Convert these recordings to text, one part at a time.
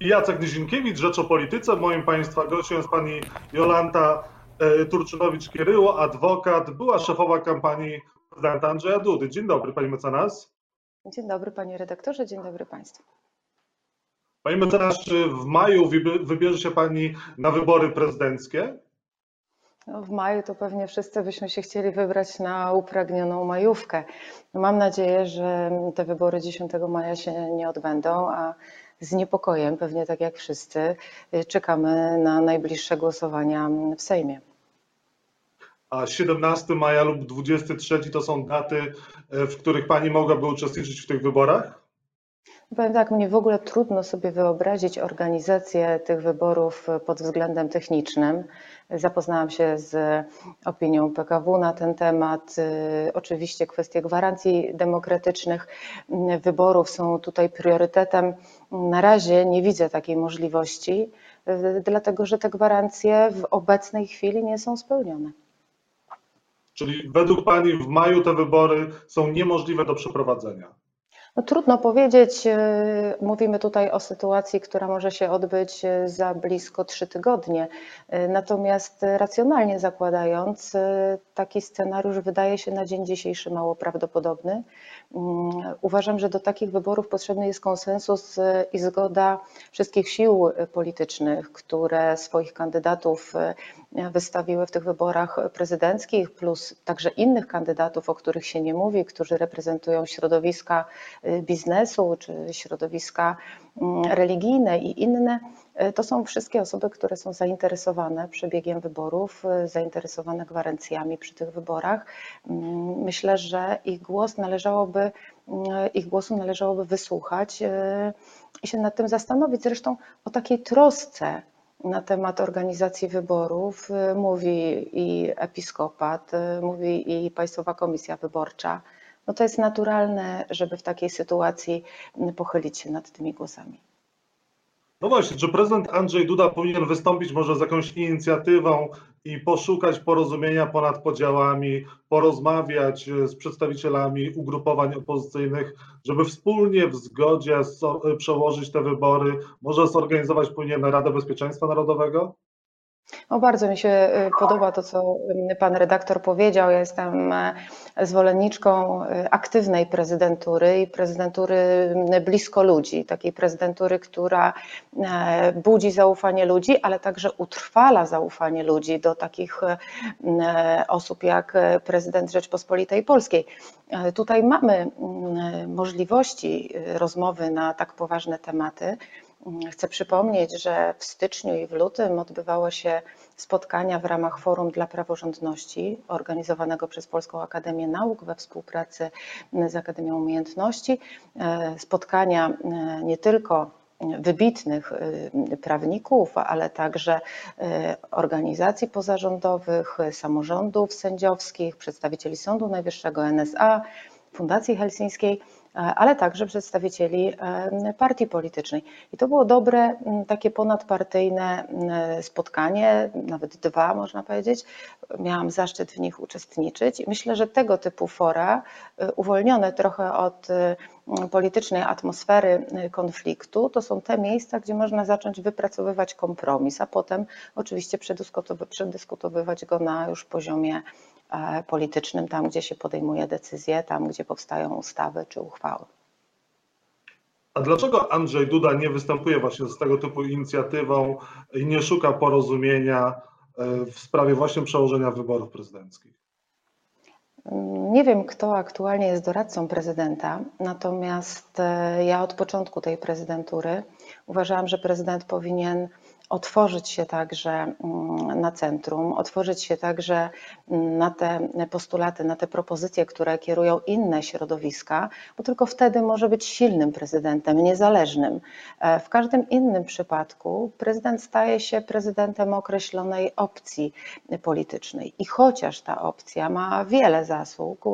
i Jacek Nizinkiewicz, Rzecz o Polityce. Moim Państwa gościem jest Pani Jolanta e, Turczynowicz-Kieryło, adwokat, była szefowa kampanii prezydenta Andrzeja Dudy. Dzień dobry Pani mecenas. Dzień dobry Panie redaktorze, dzień dobry Państwu. Pani mecenas, czy w maju wybierze się Pani na wybory prezydenckie? No, w maju to pewnie wszyscy byśmy się chcieli wybrać na upragnioną majówkę. Mam nadzieję, że te wybory 10 maja się nie odbędą, a z niepokojem, pewnie tak jak wszyscy, czekamy na najbliższe głosowania w Sejmie. A 17 maja lub 23 to są daty, w których Pani mogłaby uczestniczyć w tych wyborach? Powiem tak, mnie w ogóle trudno sobie wyobrazić organizację tych wyborów pod względem technicznym. Zapoznałam się z opinią PKW na ten temat. Oczywiście kwestie gwarancji demokratycznych wyborów są tutaj priorytetem. Na razie nie widzę takiej możliwości, dlatego że te gwarancje w obecnej chwili nie są spełnione. Czyli według Pani w maju te wybory są niemożliwe do przeprowadzenia? No, trudno powiedzieć. E, mówimy tutaj o sytuacji, która może się odbyć e, za blisko trzy tygodnie. E, natomiast racjonalnie zakładając, taki scenariusz wydaje się na dzień dzisiejszy mało prawdopodobny. Mm, uważam, że do takich wyborów potrzebny jest konsensus i zgoda wszystkich sił politycznych, które swoich kandydatów wystawiły w tych wyborach prezydenckich, plus także innych kandydatów, o których się nie mówi, którzy reprezentują środowiska y, biznesu czy środowiska mm, religijne i inne. Y, to są wszystkie osoby, które są zainteresowane przebiegiem wyborów, y, zainteresowane gwarancjami przy tych wyborach. Mm, myślę, że ich głos należałoby, ich głosu należałoby wysłuchać i się nad tym zastanowić. Zresztą o takiej trosce na temat organizacji wyborów y, mówi i episkopat, y, mówi i Państwowa Komisja Wyborcza. No to jest naturalne, żeby w takiej sytuacji y, pochylić się nad tymi głosami. No właśnie, czy prezydent Andrzej Duda powinien wystąpić może z jakąś inicjatywą i poszukać porozumienia ponad podziałami, porozmawiać e, z przedstawicielami ugrupowań opozycyjnych, żeby wspólnie w zgodzie przełożyć te wybory, może zorganizować powinien Radę Bezpieczeństwa Narodowego? O, bardzo mi się y, podoba to, co y, pan redaktor powiedział. Ja jestem e, zwolenniczką y, aktywnej prezydentury i prezydentury blisko ludzi, takiej prezydentury, która e, budzi zaufanie ludzi, ale także utrwala zaufanie ludzi do takich e, osób jak prezydent Rzeczpospolitej Polskiej. Tutaj mamy możliwości rozmowy na tak poważne tematy. Chcę przypomnieć, że w styczniu i w lutym odbywało się spotkania w ramach Forum dla Praworządności organizowanego przez Polską Akademię Nauk we współpracy z Akademią Umiejętności. E, spotkania e, nie tylko wybitnych e, prawników, ale także organizacji pozarządowych, samorządów sędziowskich, przedstawicieli Sądu Najwyższego, NSA, Fundacji Helsińskiej ale także przedstawicieli e, partii politycznej. I to było dobre, takie ponadpartyjne spotkanie, nawet dwa można powiedzieć. Miałam zaszczyt w nich uczestniczyć myślę, że tego typu fora, e, uwolnione trochę od e, politycznej atmosfery konfliktu, to są te miejsca, gdzie można zacząć wypracowywać kompromis, a potem oczywiście przedyskutowywać go na już poziomie E, politycznym, tam gdzie się podejmuje decyzje, tam gdzie powstają ustawy czy uchwały. A dlaczego Andrzej Duda nie występuje właśnie z tego typu inicjatywą i nie szuka porozumienia e, w sprawie właśnie przełożenia wyborów prezydenckich? Nie wiem, kto aktualnie jest doradcą prezydenta, natomiast e, ja od początku tej prezydentury uważałam, że prezydent powinien otworzyć się także mm, na centrum, otworzyć się także mm, na te postulaty, na te propozycje, które kierują inne środowiska, bo tylko wtedy może być silnym prezydentem, niezależnym. E, w każdym innym przypadku prezydent staje się prezydentem określonej opcji politycznej. I chociaż ta opcja ma wiele zasług,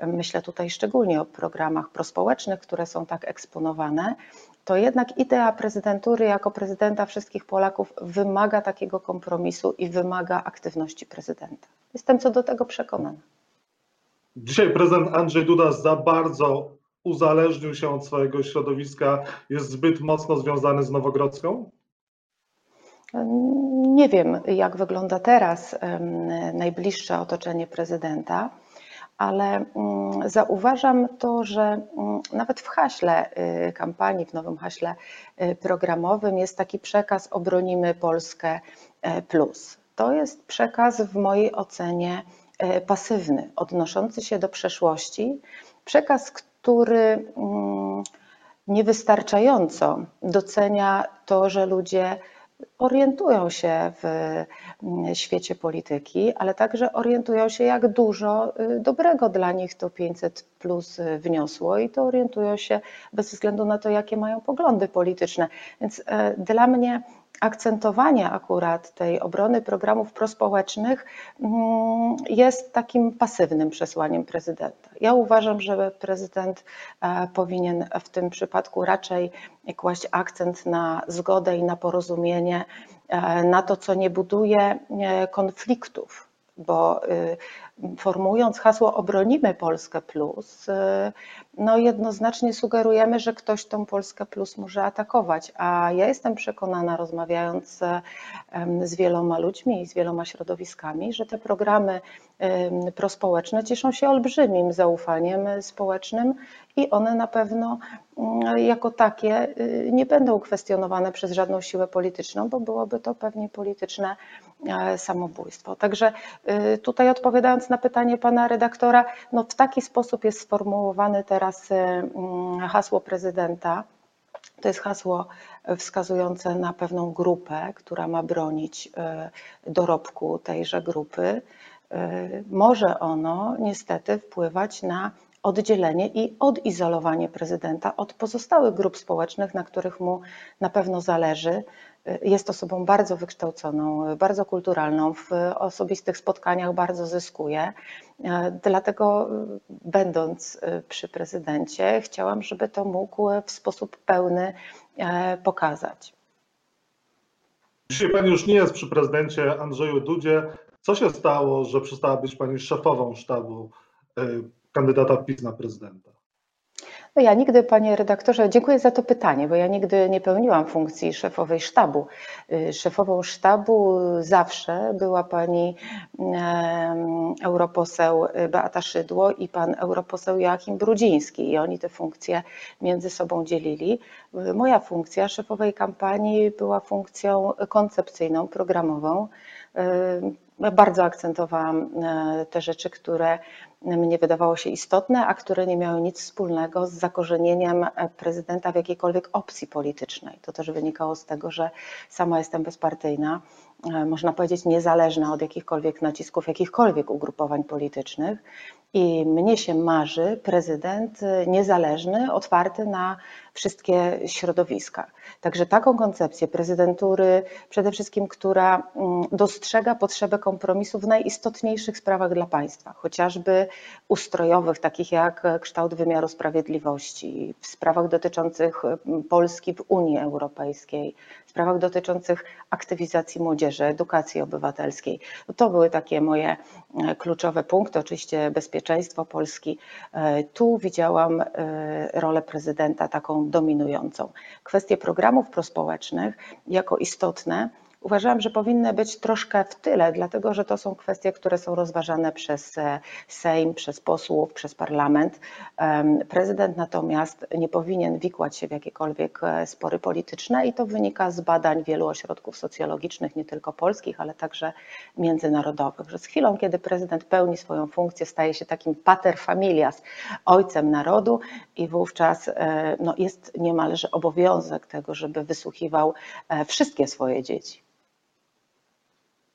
myślę tutaj szczególnie o programach prospołecznych, które są tak eksponowane, to jednak idea prezydentury jako prezydenta wszystkich Polaków wymaga takiego kompromisu i wymaga aktywności prezydenta. Jestem co do tego przekonana. Dzisiaj prezydent Andrzej Duda za bardzo uzależnił się od swojego środowiska, jest zbyt mocno związany z Nowogrodzką? Nie wiem, jak wygląda teraz najbliższe otoczenie prezydenta, ale mm, zauważam to, że mm, nawet w haśle y, kampanii, w nowym haśle y, programowym jest taki przekaz Obronimy Polskę e, Plus. To jest przekaz w mojej ocenie e, pasywny, odnoszący się do przeszłości, przekaz, który mm, niewystarczająco docenia to, że ludzie orientują się w mm, świecie polityki, ale także orientują się, jak dużo y, dobrego dla nich to 500 plus y, wniosło i to orientują się bez względu na to, jakie mają poglądy polityczne. Więc e, dla mnie akcentowanie akurat tej obrony programów prospołecznych mm, jest takim pasywnym przesłaniem prezydenta. Ja uważam, że prezydent e, powinien w tym przypadku raczej kłaść akcent na zgodę i na porozumienie, e, na to, co nie buduje e, konfliktów, bo y, formułując hasło Obronimy Polskę Plus, y, no jednoznacznie sugerujemy, że ktoś tą Polskę Plus może atakować. A ja jestem przekonana, rozmawiając z wieloma ludźmi i z wieloma środowiskami, że te programy prospołeczne cieszą się olbrzymim zaufaniem społecznym i one na pewno mm, jako takie y, nie będą kwestionowane przez żadną siłę polityczną, bo byłoby to pewnie polityczne samobójstwo. Także y, tutaj odpowiadając na pytanie pana redaktora, no w taki sposób jest sformułowane teraz y, mm, hasło prezydenta. To jest hasło wskazujące na pewną grupę, która ma bronić dorobku tejże grupy. Może ono niestety wpływać na oddzielenie i odizolowanie prezydenta od pozostałych grup społecznych, na których mu na pewno zależy. Jest osobą bardzo wykształconą, bardzo kulturalną, w osobistych spotkaniach bardzo zyskuje. Dlatego, będąc przy prezydencie, chciałam, żeby to mógł w sposób pełny e, pokazać. Dzisiaj Pani już nie jest przy prezydencie Andrzeju Dudzie. Co się stało, że przestała być Pani szefową sztabu e, kandydata PiS na prezydenta? No ja nigdy, panie redaktorze, dziękuję za to pytanie, bo ja nigdy nie pełniłam funkcji szefowej sztabu. Y, szefową sztabu zawsze była pani europoseł Beata Szydło i pan europoseł Joachim Brudziński i oni te funkcje między sobą dzielili. Y, moja funkcja szefowej kampanii była funkcją koncepcyjną, programową. Bardzo akcentowałam te rzeczy, które mnie wydawało się istotne, a które nie miały nic wspólnego z zakorzenieniem prezydenta w jakiejkolwiek opcji politycznej. To też wynikało z tego, że sama jestem bezpartyjna, e, można powiedzieć niezależna od jakichkolwiek nacisków, jakichkolwiek ugrupowań politycznych. I mnie się marzy prezydent niezależny, otwarty na wszystkie środowiska. Także taką koncepcję prezydentury, przede wszystkim, która mm, dostrzega potrzebę kompromisu w najistotniejszych sprawach dla państwa, chociażby ustrojowych, takich jak kształt wymiaru sprawiedliwości, w sprawach dotyczących mm, Polski w Unii Europejskiej, w sprawach dotyczących aktywizacji młodzieży, edukacji obywatelskiej. To były takie moje e, kluczowe punkty, oczywiście bezpieczeństwo Polski. E, tu widziałam e, rolę prezydenta taką dominującą. Kwestie programów prospołecznych jako istotne uważałam, że powinny być troszkę w tyle, dlatego że to są kwestie, które są rozważane przez e, Sejm, przez posłów, przez parlament. Prezydent natomiast nie powinien wikłać się w jakiekolwiek e, spory polityczne i to wynika z badań wielu ośrodków socjologicznych, nie tylko polskich, ale także międzynarodowych, że z chwilą, kiedy prezydent pełni swoją funkcję, staje się takim pater familias, ojcem narodu i wówczas e, no, jest niemalże obowiązek tego, żeby wysłuchiwał wszystkie swoje dzieci.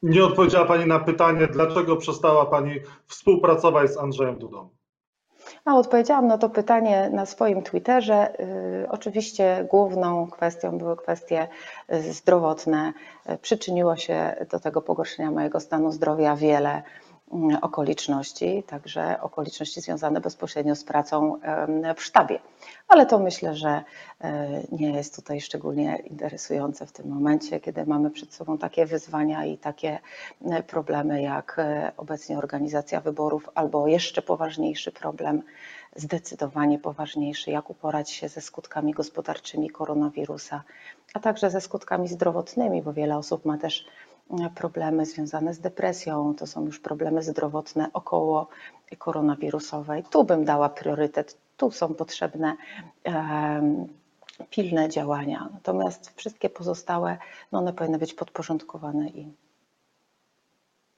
Nie odpowiedziała Pani na pytanie, dlaczego przestała Pani współpracować z Andrzejem Dudą. A odpowiedziałam na to pytanie na swoim Twitterze. Y, oczywiście główną kwestią były kwestie y, zdrowotne. Y, przyczyniło się do tego pogorszenia mojego stanu zdrowia wiele okoliczności, także okoliczności związane bezpośrednio z pracą w sztabie. Ale to myślę, że e, nie jest tutaj szczególnie interesujące w tym momencie, kiedy mamy przed sobą takie wyzwania i takie e, problemy jak e, obecnie organizacja wyborów, albo jeszcze poważniejszy problem zdecydowanie poważniejszy, jak uporać się ze skutkami gospodarczymi koronawirusa, a także ze skutkami zdrowotnymi, bo wiele osób ma też problemy związane z depresją, to są już problemy zdrowotne około koronawirusowej. Tu bym dała priorytet, tu są potrzebne pilne działania. Natomiast wszystkie pozostałe, no one powinny być podporządkowane im.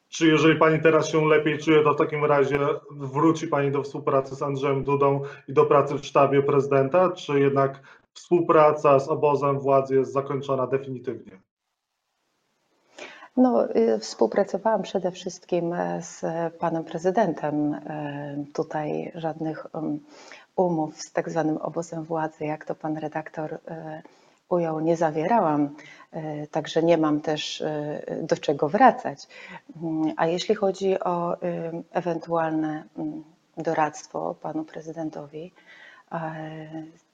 Czy jeżeli Pani teraz się lepiej czuje, to w takim razie wróci Pani do współpracy z Andrzejem Dudą i do pracy w sztabie prezydenta, czy jednak współpraca z obozem władzy jest zakończona definitywnie? No, y, współpracowałam przede wszystkim e, z panem prezydentem. E, tutaj żadnych umów z tak zwanym obozem władzy, jak to pan redaktor e, ujął, nie zawierałam, także nie mam też do czego wracać. Mm, a jeśli chodzi o ewentualne mm, doradztwo panu prezydentowi,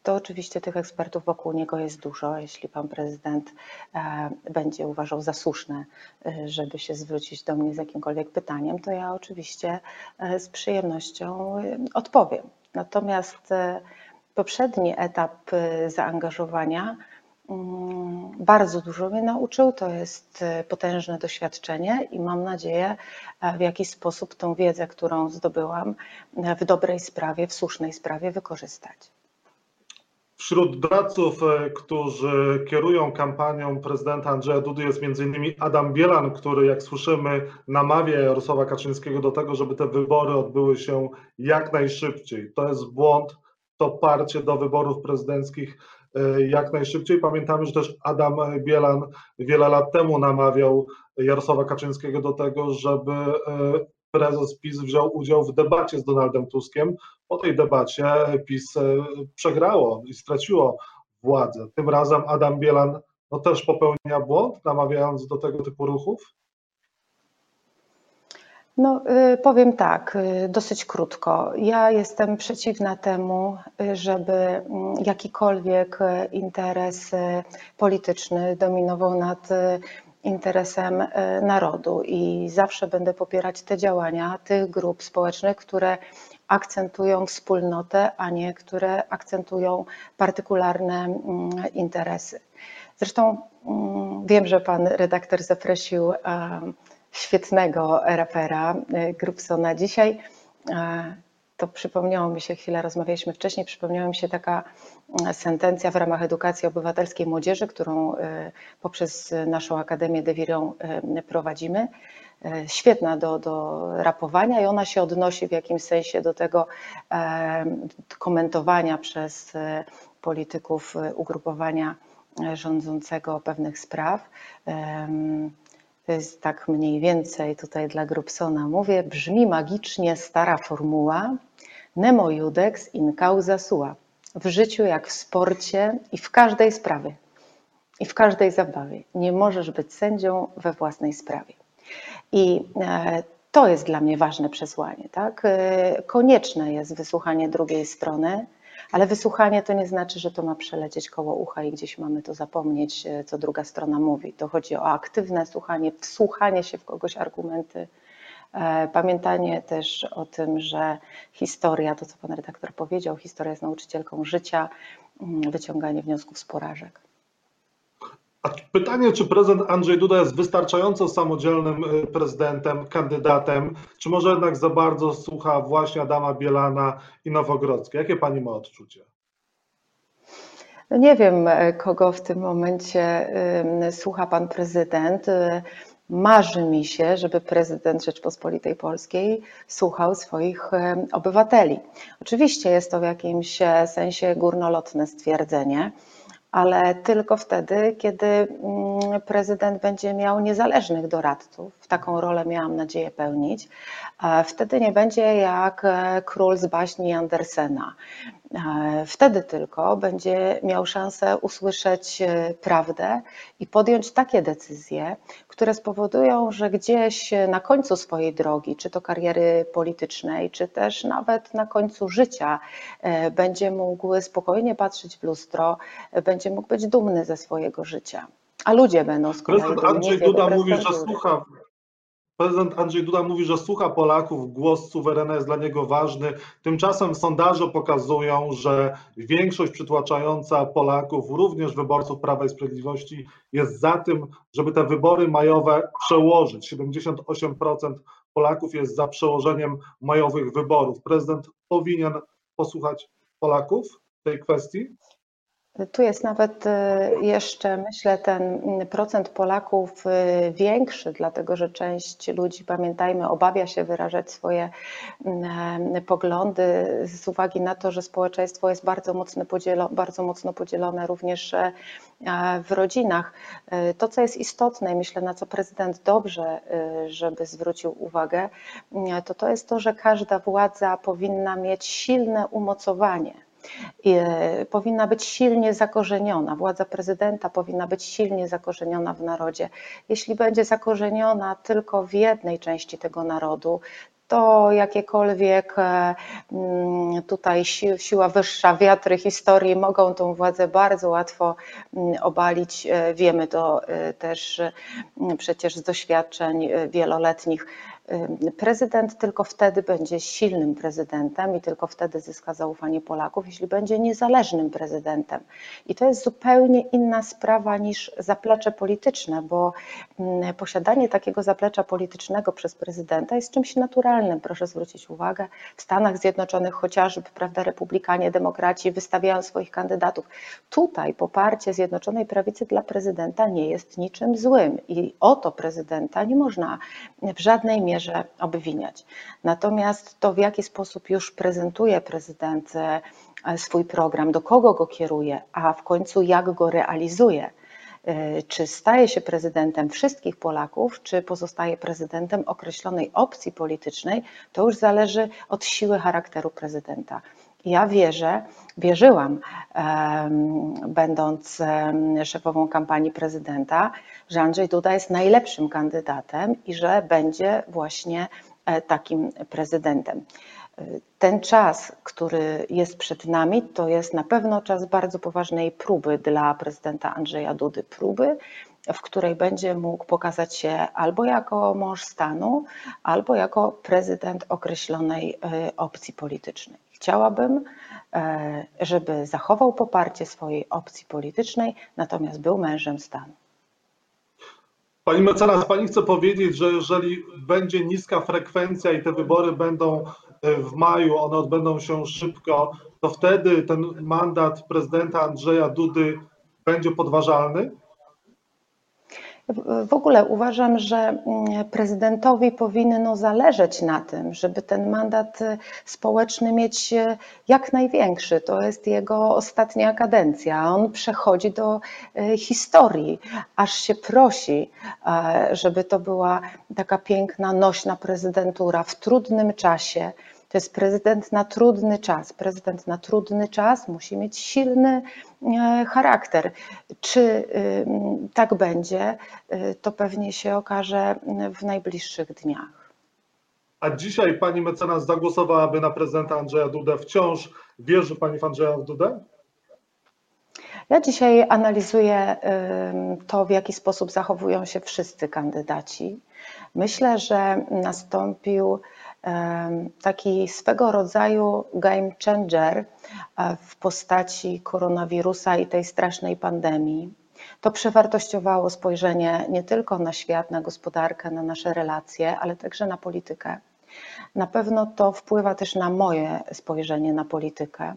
to oczywiście tych ekspertów wokół niego jest dużo. Jeśli pan prezydent e, będzie uważał za słuszne, e, żeby się zwrócić do mnie z jakimkolwiek pytaniem, to ja oczywiście e, z przyjemnością odpowiem. Natomiast poprzedni etap zaangażowania mm, bardzo dużo mnie nauczył. To jest potężne doświadczenie i mam nadzieję, w jakiś sposób tą wiedzę, którą zdobyłam w dobrej sprawie, w słusznej sprawie wykorzystać. Wśród doradców, e, którzy kierują kampanią prezydenta Andrzeja Dudy jest m.in. Adam Bielan, który jak słyszymy namawia Jarosława Kaczyńskiego do tego, żeby te wybory odbyły się jak najszybciej. To jest błąd, to parcie do wyborów prezydenckich e, jak najszybciej. Pamiętamy, że też Adam Bielan wiele lat temu namawiał Jarosława Kaczyńskiego do tego, żeby e, prezes PiS wziął udział w debacie z Donaldem Tuskiem. Po tej debacie PiS e, przegrało i straciło władzę. Tym razem Adam Bielan no, też popełnia błąd, namawiając do tego typu ruchów? No, y, powiem tak, y, dosyć krótko. Ja jestem przeciwna temu, żeby mm, jakikolwiek interes polityczny dominował nad interesem e, narodu i zawsze będę popierać te działania tych grup społecznych, które akcentują wspólnotę, a nie które akcentują partykularne mm, interesy. Zresztą mm, wiem, że pan redaktor zaprosił e, świetnego rapera e, Grupsona dzisiaj to przypomniało mi się, chwilę rozmawialiśmy wcześniej, przypomniała mi się taka mm, sentencja w ramach edukacji obywatelskiej młodzieży, którą y, poprzez naszą Akademię De Virion y, prowadzimy. Y, świetna do, do rapowania i ona się odnosi w jakimś sensie do tego komentowania przez polityków ugrupowania rządzącego pewnych spraw. To jest tak mniej więcej tutaj dla Grubsona mówię, brzmi magicznie stara formuła Nemo judex in causa sua. W życiu jak w sporcie i w każdej sprawie. I w każdej zabawie. Nie możesz być sędzią we własnej sprawie. I e, to jest dla mnie ważne przesłanie. Tak? E, konieczne jest wysłuchanie drugiej strony, ale wysłuchanie to nie znaczy, że to ma przelecieć koło ucha i gdzieś mamy to zapomnieć, e, co druga strona mówi. To chodzi o aktywne słuchanie, wsłuchanie się w kogoś argumenty, e, pamiętanie też o tym, że historia, to co pan redaktor powiedział, historia jest nauczycielką życia, mm, wyciąganie wniosków z porażek. A pytanie, czy prezydent Andrzej Duda jest wystarczająco samodzielnym y, prezydentem, kandydatem, czy może jednak za bardzo słucha właśnie Adama Bielana i Nowogrodzkiej? Jakie pani ma odczucie? No nie wiem, e, kogo w tym momencie słucha pan prezydent. E, marzy mi się, żeby prezydent Rzeczpospolitej Polskiej słuchał swoich e, obywateli. Oczywiście jest to w jakimś sensie górnolotne stwierdzenie ale tylko wtedy, kiedy mm, prezydent będzie miał niezależnych doradców. Taką rolę miałam nadzieję pełnić. Wtedy nie będzie jak e, król z baśni Andersena. E, wtedy tylko będzie miał szansę usłyszeć e, prawdę i podjąć takie decyzje, które spowodują, że gdzieś na końcu swojej drogi, czy to kariery politycznej, czy też nawet na końcu życia, będzie mógł spokojnie patrzeć w lustro, będzie mógł być dumny ze swojego życia. A ludzie będą z kolei Prezydent Andrzej Duda mówi, że słucha Prezydent Andrzej Duda mówi, że słucha Polaków, głos suwerena jest dla niego ważny. Tymczasem sondaże pokazują, że większość przytłaczająca Polaków, również wyborców Prawa i Sprawiedliwości, jest za tym, żeby te wybory majowe przełożyć. 78% Polaków jest za przełożeniem majowych wyborów. Prezydent powinien posłuchać Polaków w tej kwestii? Tu jest nawet e, jeszcze, myślę, ten procent Polaków e, większy, dlatego że część ludzi, pamiętajmy, obawia się wyrażać swoje e, poglądy z uwagi na to, że społeczeństwo jest bardzo mocno, podzielone, bardzo mocno podzielone również w rodzinach. To, co jest istotne i myślę, na co prezydent dobrze, żeby zwrócił uwagę, to to jest to, że każda władza powinna mieć silne umocowanie powinna być silnie zakorzeniona. Władza prezydenta powinna być silnie zakorzeniona w narodzie. Jeśli będzie zakorzeniona tylko w jednej części tego narodu, to jakiekolwiek e, mm, tutaj siła wyższa, wiatry historii mogą tą władzę bardzo łatwo mm, obalić. E, wiemy to też przecież z doświadczeń wieloletnich. Prezydent tylko wtedy będzie silnym prezydentem i tylko wtedy zyska zaufanie Polaków, jeśli będzie niezależnym prezydentem. I to jest zupełnie inna sprawa niż zaplecze polityczne, bo posiadanie takiego zaplecza politycznego przez prezydenta jest czymś naturalnym. Proszę zwrócić uwagę, w Stanach Zjednoczonych chociażby, prawda, republikanie, demokraci wystawiają swoich kandydatów. Tutaj poparcie Zjednoczonej Prawicy dla prezydenta nie jest niczym złym i o to prezydenta nie można w żadnej mierze mierze obwiniać. Natomiast to, w jaki sposób już prezentuje prezydent e, swój program, do kogo go kieruje, a w końcu jak go realizuje, e, czy staje się prezydentem wszystkich Polaków, czy pozostaje prezydentem określonej opcji politycznej, to już zależy od siły charakteru prezydenta. Ja wierzę, wierzyłam, będąc szefową kampanii prezydenta, że Andrzej Duda jest najlepszym kandydatem i że będzie właśnie e, takim prezydentem. Ten czas, który jest przed nami, to jest na pewno czas bardzo poważnej próby dla prezydenta Andrzeja Dudy. Próby, w której będzie mógł pokazać się albo jako mąż stanu, albo jako prezydent określonej e, opcji politycznej. Chciałabym, e, żeby zachował poparcie swojej opcji politycznej, natomiast był mężem stanu. Pani mecenas, pani chce powiedzieć, że jeżeli będzie niska frekwencja i te wybory będą e, w maju, one odbędą się szybko, to wtedy ten mandat prezydenta Andrzeja Dudy będzie podważalny? W ogóle uważam, że mm, prezydentowi powinno zależeć na tym, żeby ten mandat y, społeczny mieć y, jak największy. To jest jego ostatnia kadencja. On przechodzi do y, historii, aż się prosi, żeby to była taka piękna, nośna prezydentura w trudnym czasie to jest prezydent na trudny czas. Prezydent na trudny czas musi mieć silny e, charakter. Czy tak będzie, e, to pewnie się okaże w najbliższych dniach. A dzisiaj pani mecenas zagłosowałaby na prezydenta Andrzeja Dudę. Wciąż wierzy pani w Andrzeja Dudę? Ja dzisiaj analizuję to, w jaki sposób zachowują się wszyscy kandydaci. Myślę, że nastąpił taki swego rodzaju game changer e, w postaci koronawirusa i tej strasznej pandemii. To przewartościowało spojrzenie nie tylko na świat, na gospodarkę, na nasze relacje, ale także na politykę. Na pewno to wpływa też na moje spojrzenie na politykę.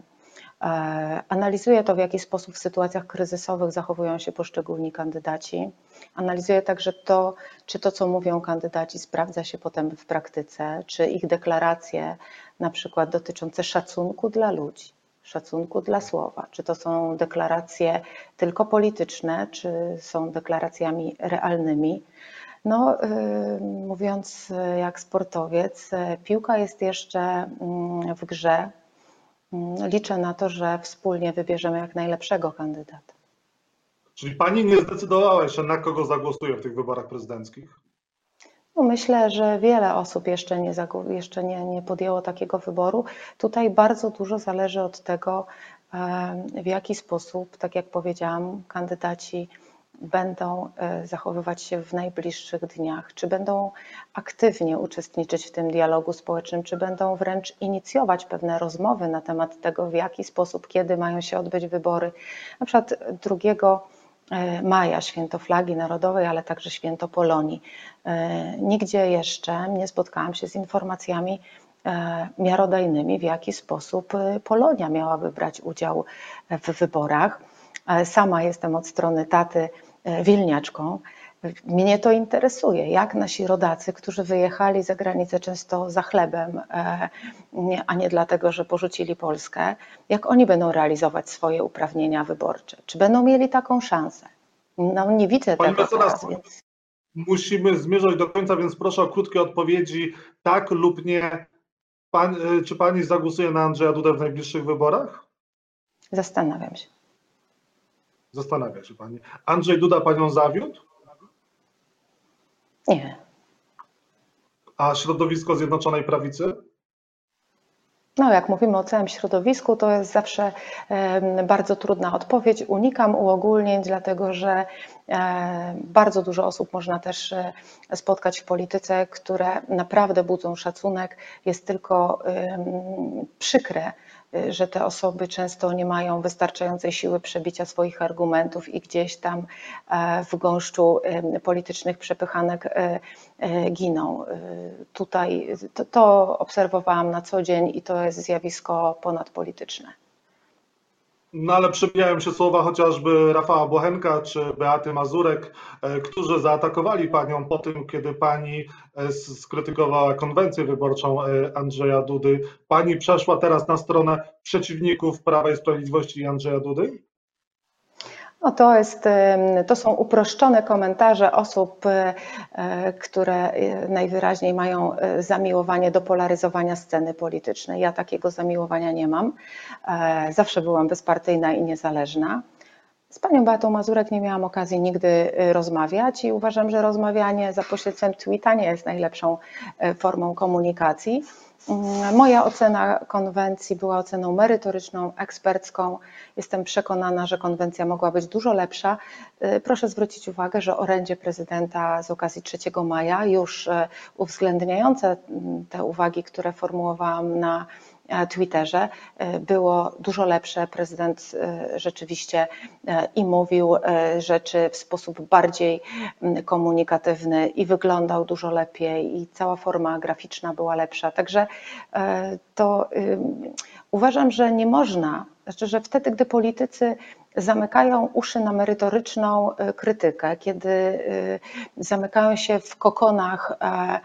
E, analizuję to, w jaki sposób w sytuacjach kryzysowych zachowują się poszczególni kandydaci. Analizuję także to, czy to, co mówią kandydaci, sprawdza się potem w praktyce, czy ich deklaracje, na przykład dotyczące szacunku dla ludzi, szacunku dla słowa, czy to są deklaracje tylko polityczne, czy są deklaracjami realnymi. No, y, mówiąc jak sportowiec, piłka jest jeszcze mm, w grze liczę na to, że wspólnie wybierzemy jak najlepszego kandydata. Czyli pani nie zdecydowała się, na kogo zagłosuje w tych wyborach prezydenckich? No myślę, że wiele osób jeszcze, nie, jeszcze nie, nie podjęło takiego wyboru. Tutaj bardzo dużo zależy od tego, w jaki sposób, tak jak powiedziałam, kandydaci będą zachowywać się w najbliższych dniach? Czy będą aktywnie uczestniczyć w tym dialogu społecznym, czy będą wręcz inicjować pewne rozmowy na temat tego, w jaki sposób, kiedy mają się odbyć wybory? Na przykład 2 maja, święto flagi narodowej, ale także święto Polonii. Nigdzie jeszcze nie spotkałam się z informacjami, E, miarodajnymi, w jaki sposób e, Polonia miałaby brać udział w wyborach. E, sama jestem od strony taty wilniaczką. Mnie to interesuje, jak nasi rodacy, którzy wyjechali za granicę często za chlebem, a nie dlatego, że porzucili Polskę, jak oni będą realizować swoje uprawnienia wyborcze? Czy będą mieli taką szansę? No nie widzę Pani tego teraz, więc... Musimy zmierzać do końca, więc proszę o krótkie odpowiedzi, tak lub nie Pan, y, czy pani zagłosuje na Andrzeja Dudę w najbliższych wyborach? Zastanawiam się. Zastanawia się pani. Andrzej Duda panią zawiódł? Nie. A środowisko Zjednoczonej Prawicy? No, jak mówimy o całym środowisku, to jest zawsze bardzo trudna odpowiedź. Unikam uogólnień, dlatego że e, bardzo dużo osób można też e, spotkać w polityce, które naprawdę budzą szacunek. Jest tylko przykre że te osoby często nie mają wystarczającej siły przebicia swoich argumentów i gdzieś tam e, w gąszczu politycznych przepychanek e, giną. Tutaj to, to obserwowałam na co dzień i to jest zjawisko ponadpolityczne. No ale przypomniałem się słowa chociażby Rafała Błochenka czy Beaty Mazurek, e, którzy zaatakowali panią po tym, kiedy pani e, skrytykowała konwencję wyborczą e, Andrzeja Dudy. Pani przeszła teraz na stronę przeciwników Prawa i Sprawiedliwości Andrzeja Dudy? No to, jest, to są uproszczone komentarze osób, e, które e, najwyraźniej mają e, zamiłowanie do polaryzowania sceny politycznej. Ja takiego zamiłowania nie mam. Zawsze byłam bezpartyjna i niezależna. Z panią Beatą Mazurek nie miałam okazji nigdy rozmawiać i uważam, że rozmawianie za pośrednictwem tweeta nie jest najlepszą formą komunikacji. Mm, moja ocena konwencji była oceną merytoryczną, ekspercką. Jestem przekonana, że konwencja mogła być dużo lepsza. Y, proszę zwrócić uwagę, że orędzie prezydenta z okazji 3 maja, już y, uwzględniające mm, te uwagi, które formułowałam na Twitterze e, było dużo lepsze. Prezydent e, rzeczywiście i mówił rzeczy w sposób bardziej komunikatywny i wyglądał dużo lepiej i cała forma graficzna była lepsza. Także to uważam, że nie można, znaczy, że wtedy, gdy politycy zamykają uszy na merytoryczną y, krytykę, kiedy y, zamykają się w kokonach e,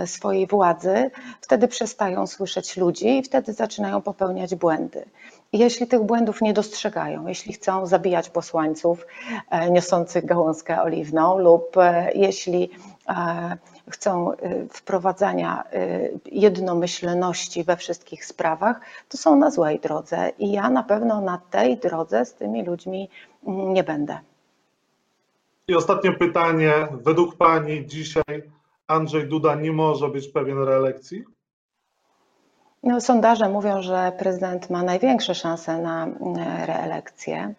e, swojej władzy, wtedy przestają słyszeć ludzi i wtedy zaczynają popełniać błędy. Jeśli tych błędów nie dostrzegają, jeśli chcą zabijać posłańców e, niosących gałązkę oliwną lub jeśli chcą y, wprowadzania jednomyślności we wszystkich sprawach, to są na złej drodze i ja na pewno na tej drodze z tymi ludźmi mm, nie będę. I ostatnie pytanie. Według Pani dzisiaj Andrzej Duda nie może być pewien reelekcji? No, sondaże mówią, że prezydent ma największe szanse na mm, reelekcję.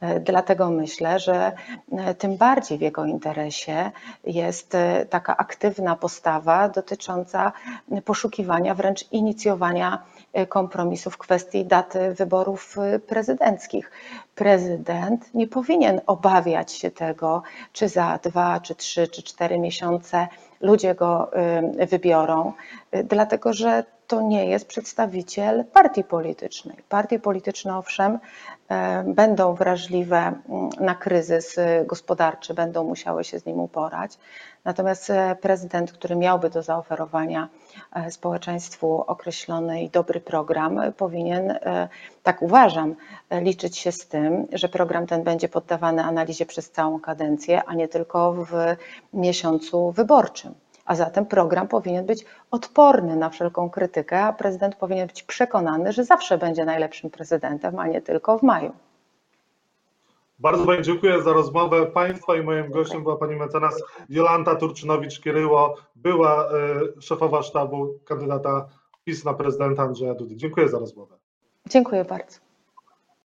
E, dlatego myślę, że e, tym bardziej w jego interesie jest e, taka aktywna postawa dotycząca poszukiwania, wręcz inicjowania kompromisu w kwestii daty wyborów prezydenckich. Prezydent nie powinien obawiać się tego, czy za dwa, czy trzy, czy cztery miesiące ludzie go wybiorą, dlatego że to nie jest przedstawiciel partii politycznej. Partie polityczne, owszem, e, będą wrażliwe mm, na kryzys gospodarczy, będą musiały się z nim uporać. Natomiast e, prezydent, który miałby do zaoferowania e, społeczeństwu określony i dobry program, powinien, tak uważam, liczyć się z tym, że program ten będzie poddawany analizie przez całą kadencję, a nie tylko w miesiącu wyborczym. A zatem program powinien być odporny na wszelką krytykę, a prezydent powinien być przekonany, że zawsze będzie najlepszym prezydentem, a nie tylko w maju. Bardzo Pani dziękuję za rozmowę. Państwa i moim gościem była Pani mecenas Jolanta Turczynowicz-Kieryło, była y, szefowa sztabu kandydata PiS na prezydenta Andrzeja Dudy. Dziękuję za rozmowę. Dziękuję bardzo.